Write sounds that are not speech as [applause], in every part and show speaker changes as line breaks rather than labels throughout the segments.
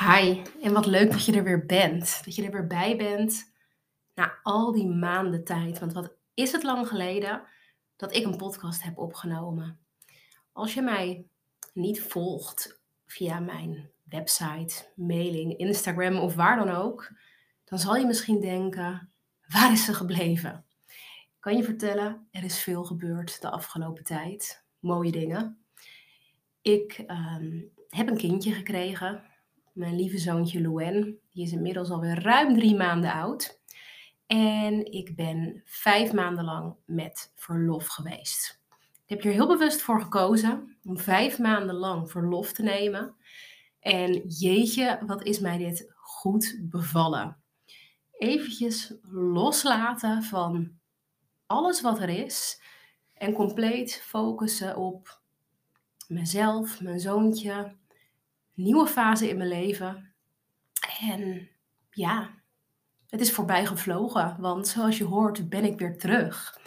Hi, en wat leuk dat je er weer bent. Dat je er weer bij bent na al die maanden tijd. Want wat is het lang geleden dat ik een podcast heb opgenomen? Als je mij niet volgt via mijn website, mailing, Instagram of waar dan ook, dan zal je misschien denken: waar is ze gebleven? Ik kan je vertellen, er is veel gebeurd de afgelopen tijd. Mooie dingen. Ik ehm, heb een kindje gekregen mijn lieve zoontje Louen. Die is inmiddels alweer ruim drie maanden oud. En ik ben vijf maanden lang met verlof geweest. Ik heb hier heel bewust voor gekozen om vijf maanden lang verlof te nemen. En jeetje, wat is mij dit goed bevallen. Eventjes loslaten van alles wat er is en compleet focussen op mezelf, mijn zoontje, nieuwe fase in mijn leven. En ja, het is voorbij gevlogen, want zoals je hoort ben ik weer terug.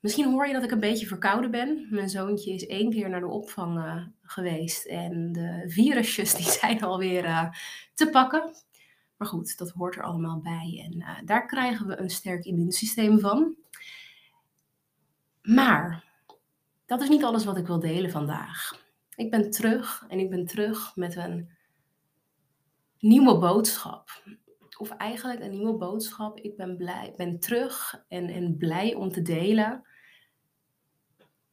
Misschien hoor je dat ik een beetje verkouden ben. Mijn zoontje is één keer naar de opvang uh, geweest en de virusjes [laughs] die zijn alweer uh, te pakken. Maar goed, dat hoort er allemaal bij en uh, daar krijgen we een sterk immuunsysteem van. Maar dat is niet alles wat ik wil delen vandaag. Ik ben terug en ik ben terug met een nieuwe boodschap. Of eigenlijk een nieuwe boodschap. Ik ben blij, ben terug en, en blij om te delen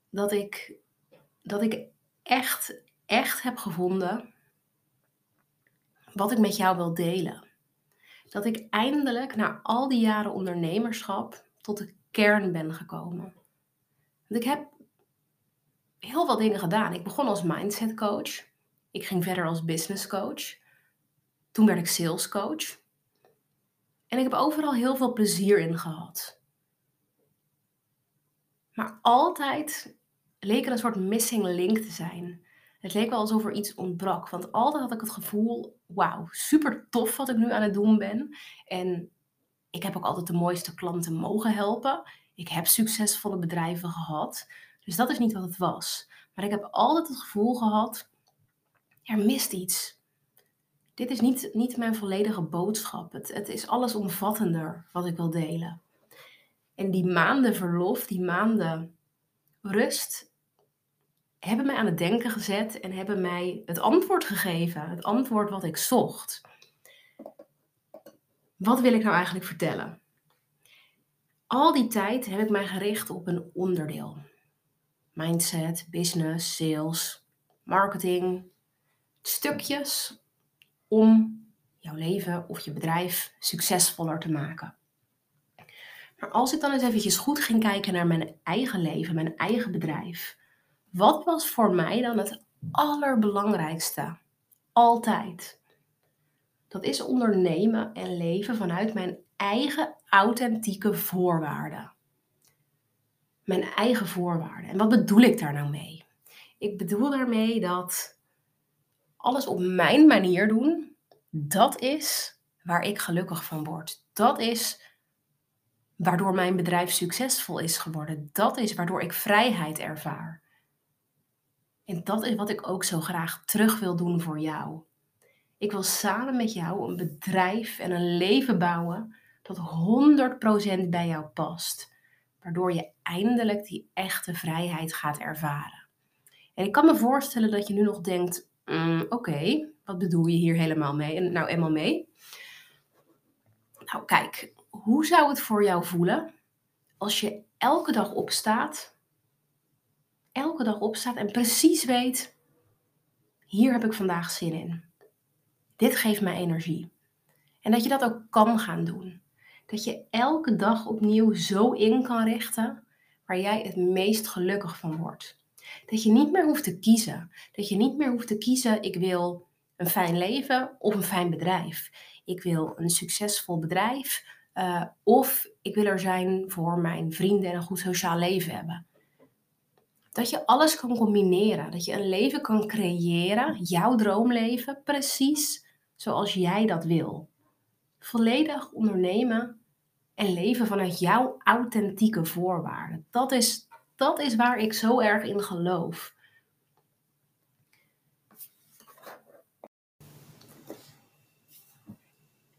dat ik, dat ik echt, echt heb gevonden wat ik met jou wil delen. Dat ik eindelijk na al die jaren ondernemerschap tot de kern ben gekomen. Want ik heb heel veel dingen gedaan. Ik begon als mindset coach. Ik ging verder als business coach. Toen werd ik sales coach. En ik heb overal heel veel plezier in gehad. Maar altijd leek er een soort missing link te zijn. Het leek wel alsof er iets ontbrak. Want altijd had ik het gevoel: wauw, super tof wat ik nu aan het doen ben. En ik heb ook altijd de mooiste klanten mogen helpen. Ik heb succesvolle bedrijven gehad. Dus dat is niet wat het was. Maar ik heb altijd het gevoel gehad, er mist iets. Dit is niet, niet mijn volledige boodschap. Het, het is allesomvattender wat ik wil delen. En die maanden verlof, die maanden rust, hebben mij aan het denken gezet en hebben mij het antwoord gegeven. Het antwoord wat ik zocht. Wat wil ik nou eigenlijk vertellen? Al die tijd heb ik mij gericht op een onderdeel mindset, business, sales, marketing. Stukjes om jouw leven of je bedrijf succesvoller te maken. Maar als ik dan eens eventjes goed ging kijken naar mijn eigen leven, mijn eigen bedrijf. Wat was voor mij dan het allerbelangrijkste? Altijd. Dat is ondernemen en leven vanuit mijn eigen authentieke voorwaarden mijn eigen voorwaarden. En wat bedoel ik daar nou mee? Ik bedoel daarmee dat alles op mijn manier doen, dat is waar ik gelukkig van word. Dat is waardoor mijn bedrijf succesvol is geworden. Dat is waardoor ik vrijheid ervaar. En dat is wat ik ook zo graag terug wil doen voor jou. Ik wil samen met jou een bedrijf en een leven bouwen dat 100% bij jou past waardoor je eindelijk die echte vrijheid gaat ervaren. En ik kan me voorstellen dat je nu nog denkt: mm, oké, wat bedoel je hier helemaal mee? En nou, eenmaal mee. Nou, kijk, hoe zou het voor jou voelen als je elke dag opstaat, elke dag opstaat en precies weet: hier heb ik vandaag zin in. Dit geeft mij energie. En dat je dat ook kan gaan doen dat je elke dag opnieuw zo in kan richten waar jij het meest gelukkig van wordt. Dat je niet meer hoeft te kiezen. Dat je niet meer hoeft te kiezen, ik wil een fijn leven of een fijn bedrijf. Ik wil een succesvol bedrijf uh, of ik wil er zijn voor mijn vrienden en een goed sociaal leven hebben. Dat je alles kan combineren. Dat je een leven kan creëren, jouw droomleven, precies zoals jij dat wil. Volledig ondernemen en leven vanuit jouw authentieke voorwaarden. Dat is, dat is waar ik zo erg in geloof.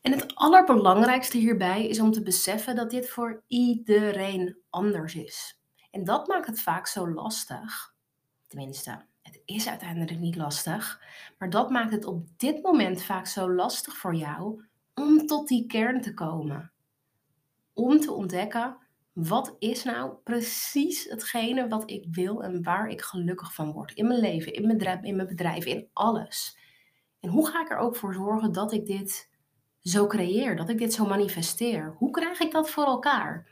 En het allerbelangrijkste hierbij is om te beseffen dat dit voor iedereen anders is. En dat maakt het vaak zo lastig. Tenminste, het is uiteindelijk niet lastig. Maar dat maakt het op dit moment vaak zo lastig voor jou om tot die kern te komen. Om te ontdekken, wat is nou precies hetgene wat ik wil en waar ik gelukkig van word. In mijn leven, in mijn bedrijf, in, mijn bedrijf, in alles. En hoe ga ik er ook voor zorgen dat ik dit zo creëer, dat ik dit zo manifesteer? Hoe krijg ik dat voor elkaar?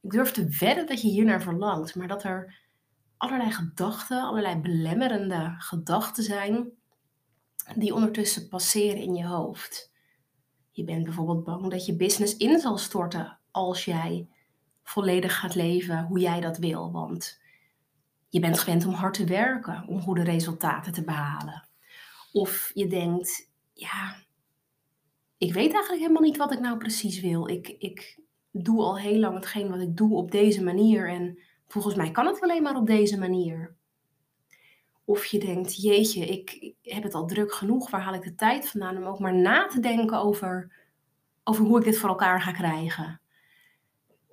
Ik durf te wedden dat je hier naar verlangt, maar dat er allerlei gedachten, allerlei belemmerende gedachten zijn die ondertussen passeren in je hoofd. Je bent bijvoorbeeld bang dat je business in zal storten als jij volledig gaat leven hoe jij dat wil. Want je bent gewend om hard te werken om goede resultaten te behalen. Of je denkt, ja, ik weet eigenlijk helemaal niet wat ik nou precies wil. Ik, ik doe al heel lang hetgeen wat ik doe op deze manier en volgens mij kan het alleen maar op deze manier. Of je denkt, jeetje, ik heb het al druk genoeg, waar haal ik de tijd vandaan om ook maar na te denken over, over hoe ik dit voor elkaar ga krijgen.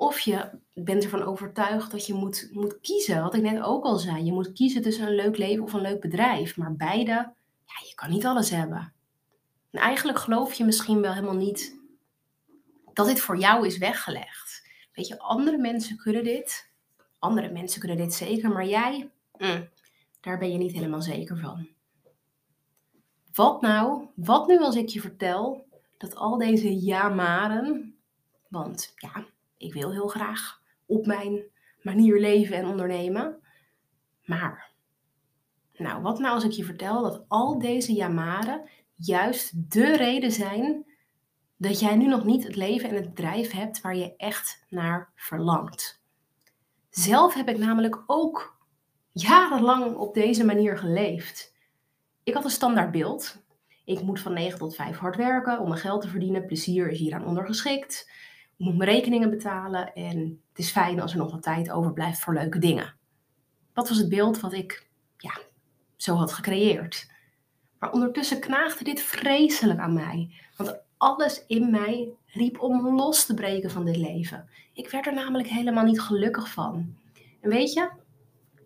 Of je bent ervan overtuigd dat je moet, moet kiezen, wat ik net ook al zei. Je moet kiezen tussen een leuk leven of een leuk bedrijf. Maar beide, ja, je kan niet alles hebben. En eigenlijk geloof je misschien wel helemaal niet dat dit voor jou is weggelegd. Weet je, andere mensen kunnen dit. Andere mensen kunnen dit zeker, maar jij, mm, daar ben je niet helemaal zeker van. Wat nou, wat nu als ik je vertel dat al deze ja-maren, want ja, ik wil heel graag op mijn manier leven en ondernemen. Maar, nou, wat nou als ik je vertel dat al deze jamaren juist de reden zijn dat jij nu nog niet het leven en het bedrijf hebt waar je echt naar verlangt. Zelf heb ik namelijk ook jarenlang op deze manier geleefd. Ik had een standaard beeld. Ik moet van 9 tot 5 hard werken om mijn geld te verdienen. Plezier is hieraan ondergeschikt moet mijn rekeningen betalen en het is fijn als er nog wat tijd overblijft voor leuke dingen. Dat was het beeld wat ik ja, zo had gecreëerd. Maar ondertussen knaagde dit vreselijk aan mij, want alles in mij riep om los te breken van dit leven. Ik werd er namelijk helemaal niet gelukkig van. En weet je,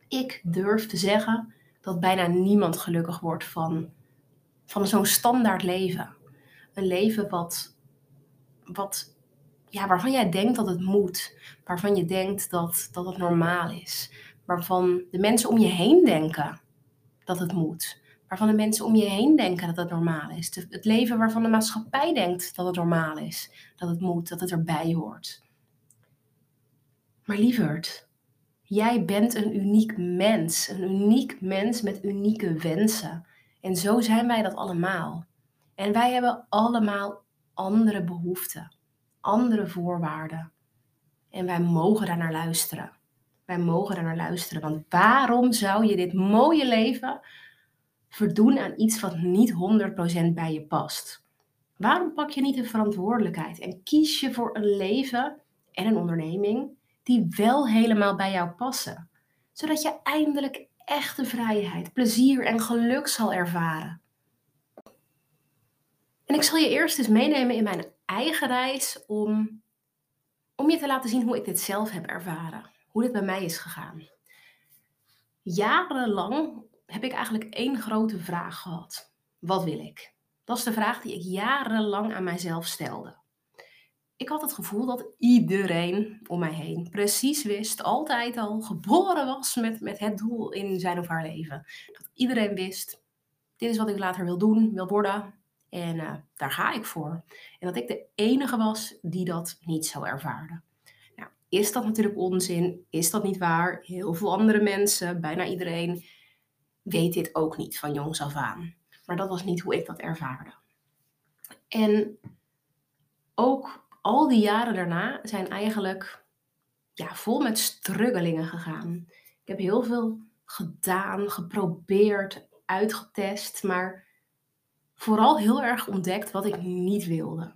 ik durf te zeggen dat bijna niemand gelukkig wordt van, van zo'n standaard leven. Een leven wat, wat ja, waarvan jij denkt dat het moet, waarvan je denkt dat, dat het normaal is, waarvan de mensen om je heen denken dat het moet, waarvan de mensen om je heen denken dat het normaal is, het leven waarvan de maatschappij denkt dat het normaal is, dat het moet, dat het erbij hoort. Maar lieverd, jij bent een uniek mens, een uniek mens met unieke wensen. En zo zijn wij dat allemaal. En wij hebben allemaal andere behoeften andere voorwaarden. En wij mogen daar naar luisteren. Wij mogen daar naar luisteren. Want waarom zou je dit mooie leven verdoen aan iets wat niet 100% bij je past? Waarom pak je niet de verantwoordelijkheid en kies je voor een leven en een onderneming die wel helemaal bij jou passen? Zodat je eindelijk echte vrijheid, plezier en geluk zal ervaren. En ik zal je eerst eens meenemen in mijn eigen reis om, om je te laten zien hoe ik dit zelf heb ervaren. Hoe dit bij mij is gegaan. Jarenlang heb ik eigenlijk één grote vraag gehad. Wat wil ik? Dat is de vraag die ik jarenlang aan mijzelf stelde. Ik had het gevoel dat iedereen om mij heen precies wist, altijd al geboren was met, met het doel in zijn of haar leven. Dat iedereen wist, dit is wat ik later wil doen, wil worden, en uh, daar ga ik voor. En dat ik de enige was die dat niet zo ervaarde. Nou, is dat natuurlijk onzin? Is dat niet waar? Heel veel andere mensen, bijna iedereen, weet dit ook niet van jongs af aan. Maar dat was niet hoe ik dat ervaarde. En ook al die jaren daarna zijn eigenlijk ja, vol met struggelingen gegaan. Ik heb heel veel gedaan, geprobeerd, uitgetest, maar vooral heel erg ontdekt wat ik niet wilde.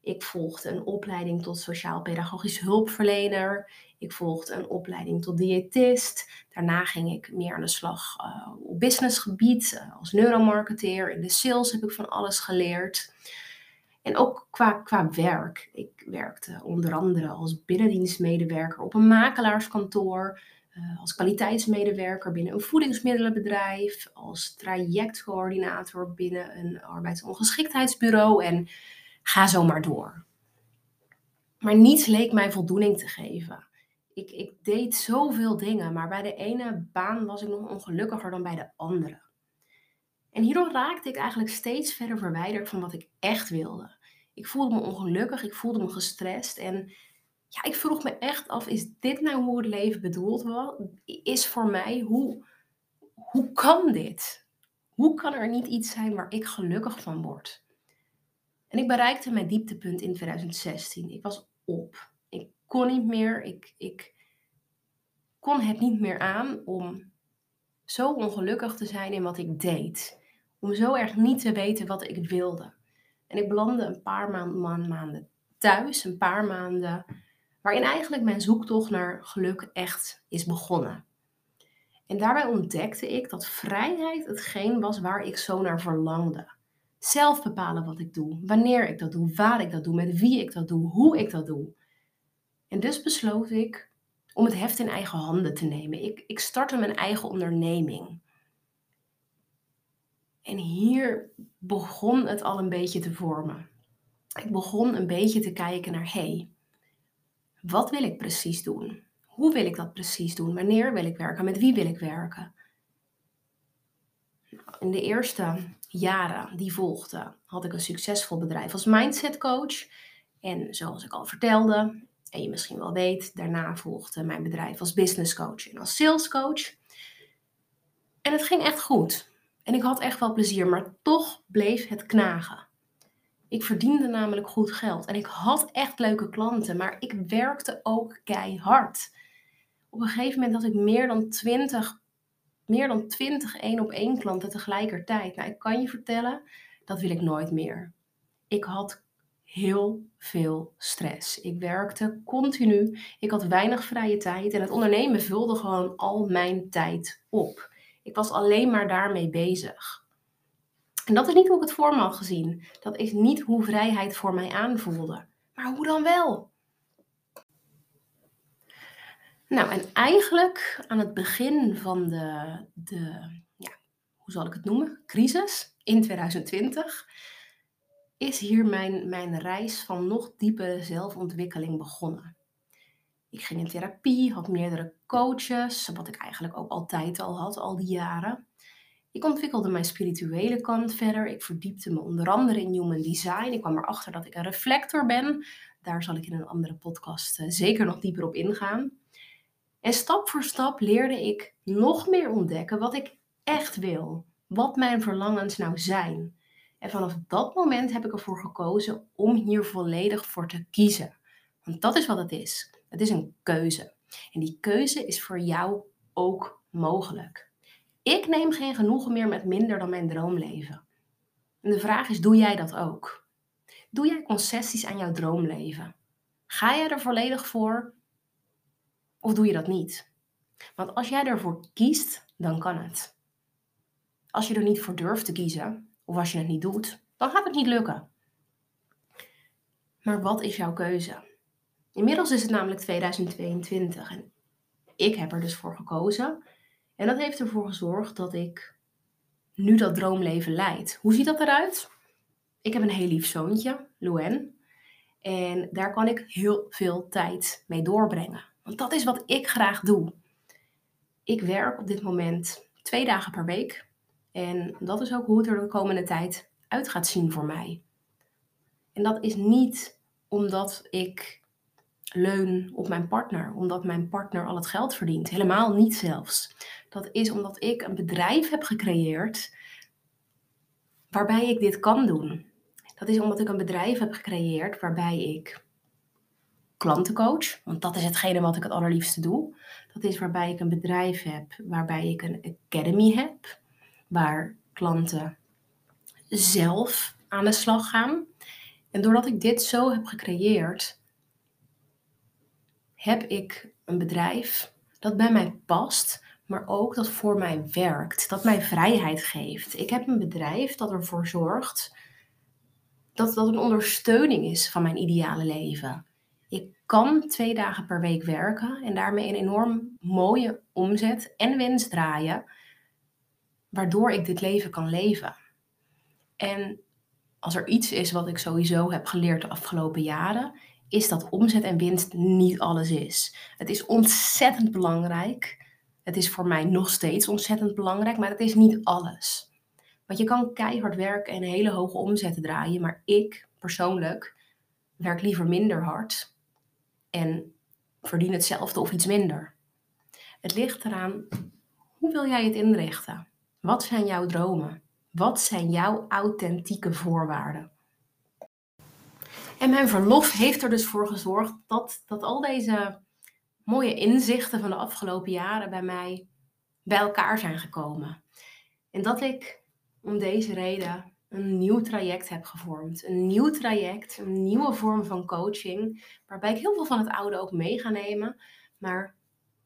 Ik volgde een opleiding tot sociaal-pedagogisch hulpverlener. Ik volgde een opleiding tot diëtist. Daarna ging ik meer aan de slag uh, op businessgebied uh, als neuromarketeer. In de sales heb ik van alles geleerd. En ook qua, qua werk. Ik werkte onder andere als binnendienstmedewerker op een makelaarskantoor, uh, als kwaliteitsmedewerker binnen een voedingsmiddelenbedrijf, als trajectcoördinator binnen een arbeidsongeschiktheidsbureau en ga zo maar door. Maar niets leek mij voldoening te geven. Ik, ik deed zoveel dingen, maar bij de ene baan was ik nog ongelukkiger dan bij de andere. En hierdoor raakte ik eigenlijk steeds verder verwijderd van wat ik echt wilde. Ik voelde me ongelukkig, ik voelde me gestrest en ja, ik vroeg me echt af, is dit nou hoe het leven bedoeld was? Is voor mij, hoe, hoe kan dit? Hoe kan er niet iets zijn waar ik gelukkig van word? En ik bereikte mijn dieptepunt in 2016. Ik was op. Ik kon niet meer, ik, ik kon het niet meer aan om zo ongelukkig te zijn in wat ik deed. Om zo erg niet te weten wat ik wilde. En ik belandde een paar maanden thuis, een paar maanden waarin eigenlijk mijn zoektocht naar geluk echt is begonnen. En daarbij ontdekte ik dat vrijheid hetgeen was waar ik zo naar verlangde. Zelf bepalen wat ik doe, wanneer ik dat doe, waar ik dat doe, met wie ik dat doe, hoe ik dat doe. En dus besloot ik om het heft in eigen handen te nemen. Ik, ik startte mijn eigen onderneming. En hier begon het al een beetje te vormen. Ik begon een beetje te kijken naar, hé, hey, wat wil ik precies doen? Hoe wil ik dat precies doen? Wanneer wil ik werken? Met wie wil ik werken? In de eerste jaren die volgden, had ik een succesvol bedrijf als mindset coach. En zoals ik al vertelde, en je misschien wel weet, daarna volgde mijn bedrijf als business coach en als sales coach. En het ging echt goed. En ik had echt wel plezier, maar toch bleef het knagen. Ik verdiende namelijk goed geld en ik had echt leuke klanten, maar ik werkte ook keihard. Op een gegeven moment had ik meer dan 20, meer dan 20 één op één klanten tegelijkertijd. Nou, ik kan je vertellen, dat wil ik nooit meer. Ik had heel veel stress. Ik werkte continu. Ik had weinig vrije tijd en het ondernemen vulde gewoon al mijn tijd op. Ik was alleen maar daarmee bezig. En dat is niet hoe ik het voor me had gezien. Dat is niet hoe vrijheid voor mij aanvoelde. Maar hoe dan wel? Nou, en eigenlijk aan het begin van de, de ja, hoe zal ik het noemen, crisis in 2020, is hier mijn, mijn reis van nog diepe zelfontwikkeling begonnen. Ik ging in therapie, had meerdere coaches, wat ik eigenlijk ook altijd al had, al die jaren. Ik ontwikkelde mijn spirituele kant verder. Ik verdiepte me onder andere in human design. Ik kwam erachter dat ik een reflector ben. Daar zal ik in een andere podcast uh, zeker nog dieper op ingaan. En stap voor stap leerde ik nog meer ontdekken wat ik echt wil. Wat mijn verlangens nou zijn. En vanaf dat moment heb ik ervoor gekozen om hier volledig voor te kiezen. Want dat is wat het is. Het is een keuze. En die keuze is voor jou ook mogelijk. Ik neem geen genoegen meer met minder dan mijn droomleven. En de vraag is, doe jij dat ook? Doe jij concessies aan jouw droomleven? Ga jij er volledig voor of doe je dat niet? Want als jij ervoor kiest, dan kan het. Als je er niet voor durft te kiezen, of als je het niet doet, dan gaat het niet lukken. Maar wat is jouw keuze? Inmiddels is het namelijk 2022 en ik heb er dus voor gekozen en dat heeft ervoor gezorgd dat ik nu dat droomleven leid. Hoe ziet dat eruit? Ik heb een heel lief zoontje, Luen. En daar kan ik heel veel tijd mee doorbrengen. Want dat is wat ik graag doe. Ik werk op dit moment twee dagen per week. En dat is ook hoe het er de komende tijd uit gaat zien voor mij. En dat is niet omdat ik leun op mijn partner, omdat mijn partner al het geld verdient. Helemaal niet zelfs. Dat is omdat ik een bedrijf heb gecreëerd waarbij ik dit kan doen. Dat is omdat ik een bedrijf heb gecreëerd waarbij ik klanten coach, want dat is hetgene wat ik het allerliefste doe. Dat is waarbij ik een bedrijf heb, waarbij ik een academy heb, waar klanten zelf aan de slag gaan. En doordat ik dit zo heb gecreëerd, heb ik een bedrijf dat bij mij past, maar ook dat voor mij werkt, dat mij vrijheid geeft. Ik heb een bedrijf dat ervoor zorgt dat dat een ondersteuning is van mijn ideale leven. Ik kan twee dagen per week werken en daarmee een enorm mooie omzet en winst draaien, waardoor ik dit leven kan leven. En als er iets is wat ik sowieso heb geleerd de afgelopen jaren, is dat omzet en winst niet alles is. Het is ontzettend belangrijk. Het is voor mij nog steeds ontzettend belangrijk, maar het is niet alles. Want je kan keihard werken en hele hoge omzetten draaien, maar ik persoonlijk werk liever minder hard en verdien hetzelfde of iets minder. Het ligt eraan hoe wil jij het inrichten? Wat zijn jouw dromen? Wat zijn jouw authentieke voorwaarden? En mijn verlof heeft er dus voor gezorgd dat, dat al deze mooie inzichten van de afgelopen jaren bij mij bij elkaar zijn gekomen. En dat ik om deze reden een nieuw traject heb gevormd. Een nieuw traject, een nieuwe vorm van coaching, waarbij ik heel veel van het oude ook mee ga nemen, maar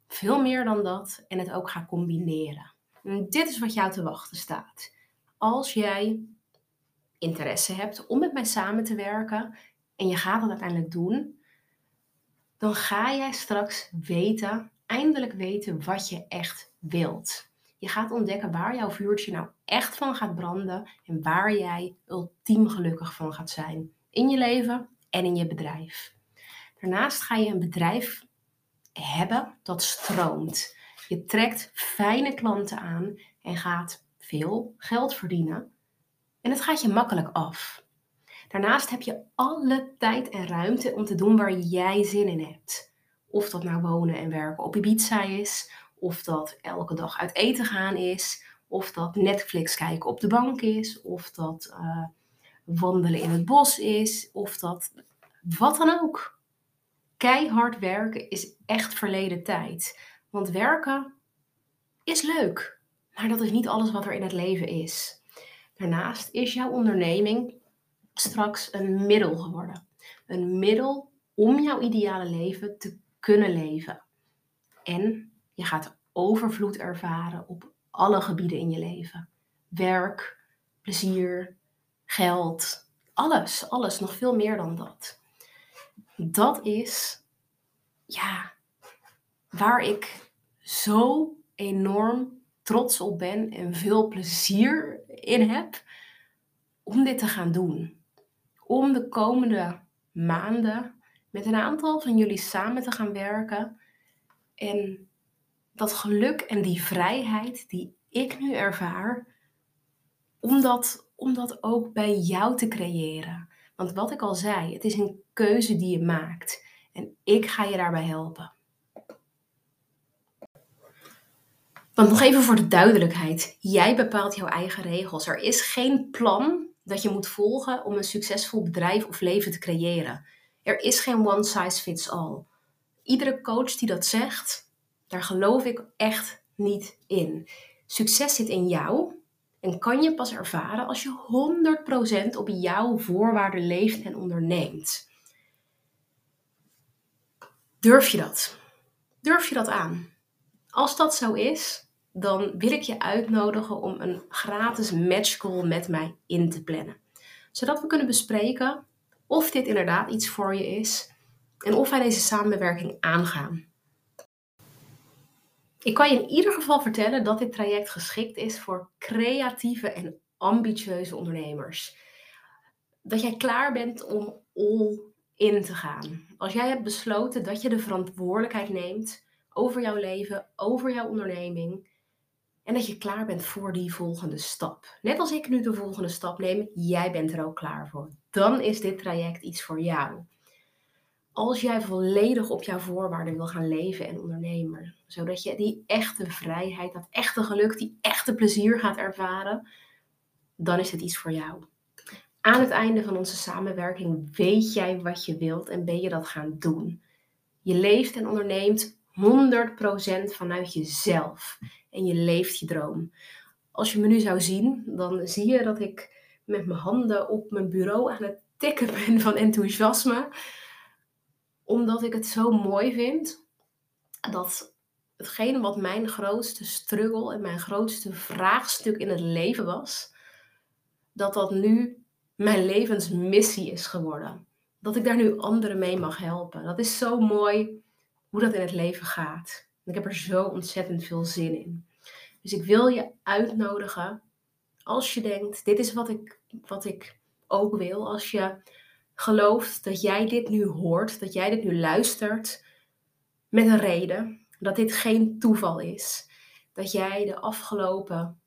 veel meer dan dat en het ook ga combineren. En dit is wat jou te wachten staat. Als jij interesse hebt om met mij samen te werken en je gaat dat uiteindelijk doen, dan ga jij straks weten, eindelijk weten wat je echt wilt. Je gaat ontdekken waar jouw vuurtje nou echt van gaat branden en waar jij ultiem gelukkig van gaat zijn. In je leven en in je bedrijf. Daarnaast ga je een bedrijf hebben dat stroomt. Je trekt fijne klanten aan en gaat veel geld verdienen. En het gaat je makkelijk af. Daarnaast heb je alle tijd en ruimte om te doen waar jij zin in hebt. Of dat nou wonen en werken op Ibiza is, of dat elke dag uit eten gaan is, of dat Netflix kijken op de bank is, of dat uh, wandelen in het bos is, of dat wat dan ook. Keihard werken is echt verleden tijd. Want werken is leuk, maar dat is niet alles wat er in het leven is. Daarnaast is jouw onderneming straks een middel geworden. Een middel om jouw ideale leven te kunnen leven. En je gaat overvloed ervaren op alle gebieden in je leven. Werk, plezier, geld, alles, alles, nog veel meer dan dat. Dat is, ja, waar ik zo enorm trots op ben en veel plezier in heb om dit te gaan doen om de komende maanden met een aantal van jullie samen te gaan werken. En dat geluk en die vrijheid die ik nu ervaar, om dat, om dat ook bij jou te creëren. Want wat ik al zei, het is een keuze die je maakt. En ik ga je daarbij helpen. Want nog even voor de duidelijkheid. Jij bepaalt jouw eigen regels. Er is geen plan dat je moet volgen om een succesvol bedrijf of leven te creëren. Er is geen one size fits all. Iedere coach die dat zegt, daar geloof ik echt niet in. Succes zit in jou en kan je pas ervaren als je 100% op jouw voorwaarden leeft en onderneemt. Durf je dat? Durf je dat aan? Als dat zo is, dan wil ik je uitnodigen om een gratis matchcall met mij in te plannen. Zodat we kunnen bespreken of dit inderdaad iets voor je is en of wij deze samenwerking aangaan. Ik kan je in ieder geval vertellen dat dit traject geschikt is voor creatieve en ambitieuze ondernemers. Dat jij klaar bent om all in te gaan. Als jij hebt besloten dat je de verantwoordelijkheid neemt over jouw leven, over jouw onderneming en dat je klaar bent voor die volgende stap. Net als ik nu de volgende stap neem, jij bent er ook klaar voor. Dan is dit traject iets voor jou. Als jij volledig op jouw voorwaarden wil gaan leven en ondernemen, zodat je die echte vrijheid, dat echte geluk, die echte plezier gaat ervaren, dan is het iets voor jou. Aan het einde van onze samenwerking weet jij wat je wilt en ben je dat gaan doen. Je leeft en onderneemt 100% vanuit jezelf en je leeft je droom. Als je me nu zou zien, dan zie je dat ik met mijn handen op mijn bureau aan het tikken [laughs] ben van enthousiasme. Omdat ik het zo mooi vind dat hetgene wat mijn grootste struggle en mijn grootste vraagstuk in het leven was, dat dat nu mijn levensmissie is geworden. Dat ik daar nu anderen mee mag helpen. Dat is zo mooi hoe dat in het leven gaat. Ik heb er zo ontzettend veel zin in. Dus ik wil je uitnodigen, als je denkt, dit is wat ik, wat ik ook wil. Als je gelooft dat jij dit nu hoort, dat jij dit nu luistert met een reden. Dat dit geen toeval is. Dat jij de afgelopen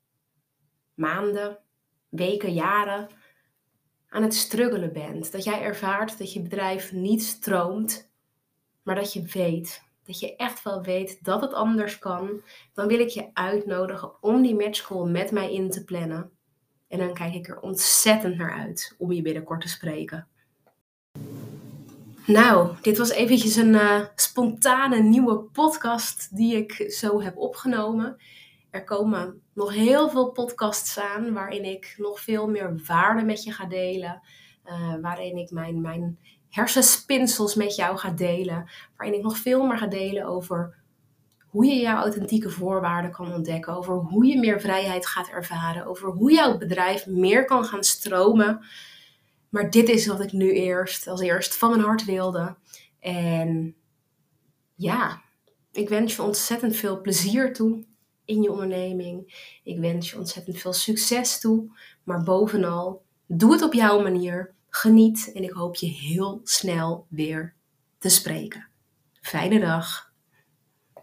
maanden, weken, jaren aan het struggelen bent. Dat jij ervaart dat je bedrijf niet stroomt, maar dat je weet, dat je echt wel weet dat het anders kan. Dan wil ik je uitnodigen om die matchcall met mij in te plannen. En dan kijk ik er ontzettend naar uit om je binnenkort te spreken. Nou, dit was eventjes een uh, spontane nieuwe podcast die ik zo heb opgenomen. Er komen nog heel veel podcasts aan waarin ik nog veel meer waarde met je ga delen. Uh, waarin ik mijn, mijn hersenspinsels met jou ga delen. Waarin ik nog veel meer ga delen over hoe je jouw authentieke voorwaarden kan ontdekken. Over hoe je meer vrijheid gaat ervaren. Over hoe jouw bedrijf meer kan gaan stromen. Maar dit is wat ik nu eerst als eerst van mijn hart wilde. En ja, ik wens je ontzettend veel plezier toe in je onderneming. Ik wens je ontzettend veel succes toe. Maar bovenal, doe het op jouw manier. Geniet en ik hoop je heel snel weer te spreken. Fijne dag.